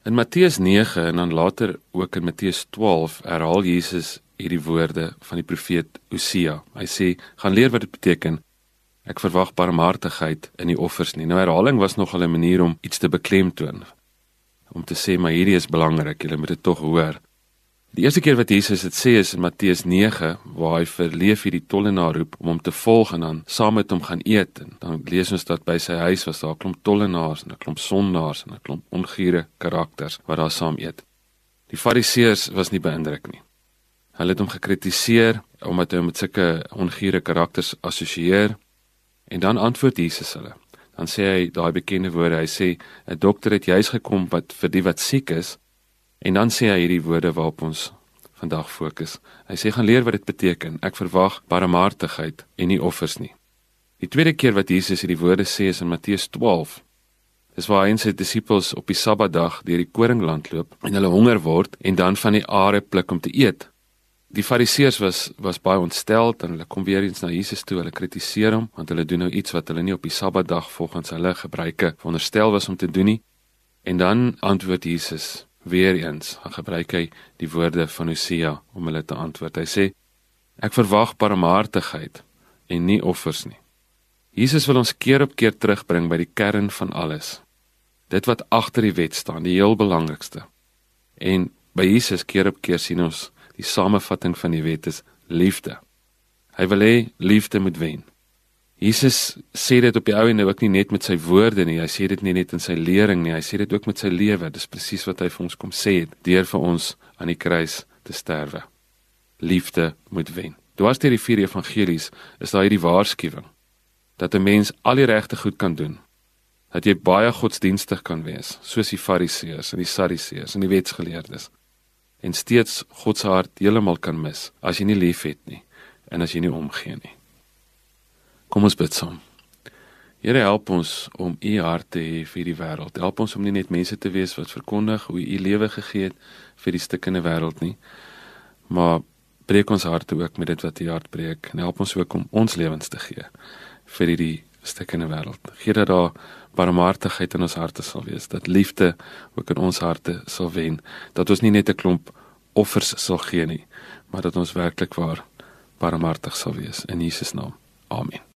In Matteus 9 en dan later ook in Matteus 12 herhaal Jesus hierdie woorde van die profeet Hosea. Hy sê: "Gaan leer wat dit beteken. Ek verwag barmhartigheid in die offers nie." Nou herhaling was nog 'n manier om iets te beklemtoon. Om te sê maar hierdie is belangrik, julle moet dit tog hoor. Die eerste keer wat Jesus dit sê is in Matteus 9 waar hy vir Leefi die tollenaar roep om hom te volg en dan saam met hom gaan eet en dan lees ons dat by sy huis was daar 'n klomp tollenaars en 'n klomp sondaars en 'n klomp ongure karakters wat daar saam eet. Die Fariseërs was nie beïndruk nie. Hulle het hom gekritiseer omdat hy met sulke ongure karakters assosieer en dan antwoord Jesus hulle. Dan sê hy daai bekende woorde, hy sê 'n dokter het juis gekom wat vir die wat siek is En dan sê hy hierdie woorde waarop ons vandag fokus. Hy sê gaan leer wat dit beteken. Ek verwag barmhartigheid en nie offers nie. Die tweede keer wat Jesus hierdie woorde sê is in Matteus 12. Dis waar hy en sy disippels op die Sabbatdag deur die koringland loop en hulle honger word en dan van die are pluk om te eet. Die Fariseërs was was baie ontstel en hulle kom weer eens na Jesus toe. Hulle kritiseer hom want hulle doen nou iets wat hulle nie op die Sabbatdag volgens hulle gebruike veronderstel was om te doen nie. En dan antwoord Jesus Weereens gebruik hy die woorde van Hosea om hulle te antwoord. Hy sê: Ek verwag barmhartigheid en nie offers nie. Jesus wil ons keer op keer terugbring by die kern van alles. Dit wat agter die wet staan, die heel belangrikste. En by Jesus keer op keer sien ons die samevatting van die wet is liefde. Hy wil hê liefde moet wen. Jesus sê dit op die ou en ook nie net met sy woorde nie, hy sê dit nie net in sy lering nie, hy sê dit ook met sy lewe. Dis presies wat hy vir ons kom sê het deur vir ons aan die kruis te sterwe. Liefde moet wen. Dwars deur die vier evangelies is daar hierdie waarskuwing dat 'n mens al die regte goed kan doen. Dat jy baie godsdienstig kan wees, soos die Fariseërs en die Sadduseërs en die wetsgeleerdes en steeds God se hart heeltemal kan mis as jy nie liefhet nie en as jy nie omgee nie. Kom ons bid saam. Here help ons om u hart te hê vir die wêreld. Help ons om nie net mense te wees wat verkondig hoe u lewe gegee het vir die stukkende wêreld nie, maar breek ons harte ook met dit wat u hart breek en help ons ook om ons lewens te gee vir hierdie stukkende wêreld. Gee dat daar barmhartigheid in ons harte sal wees, dat liefde ook in ons harte sal wen, dat ons nie net 'n klomp offers sal gee nie, maar dat ons werklik waar barmhartig sal wees in Jesus naam. Amen.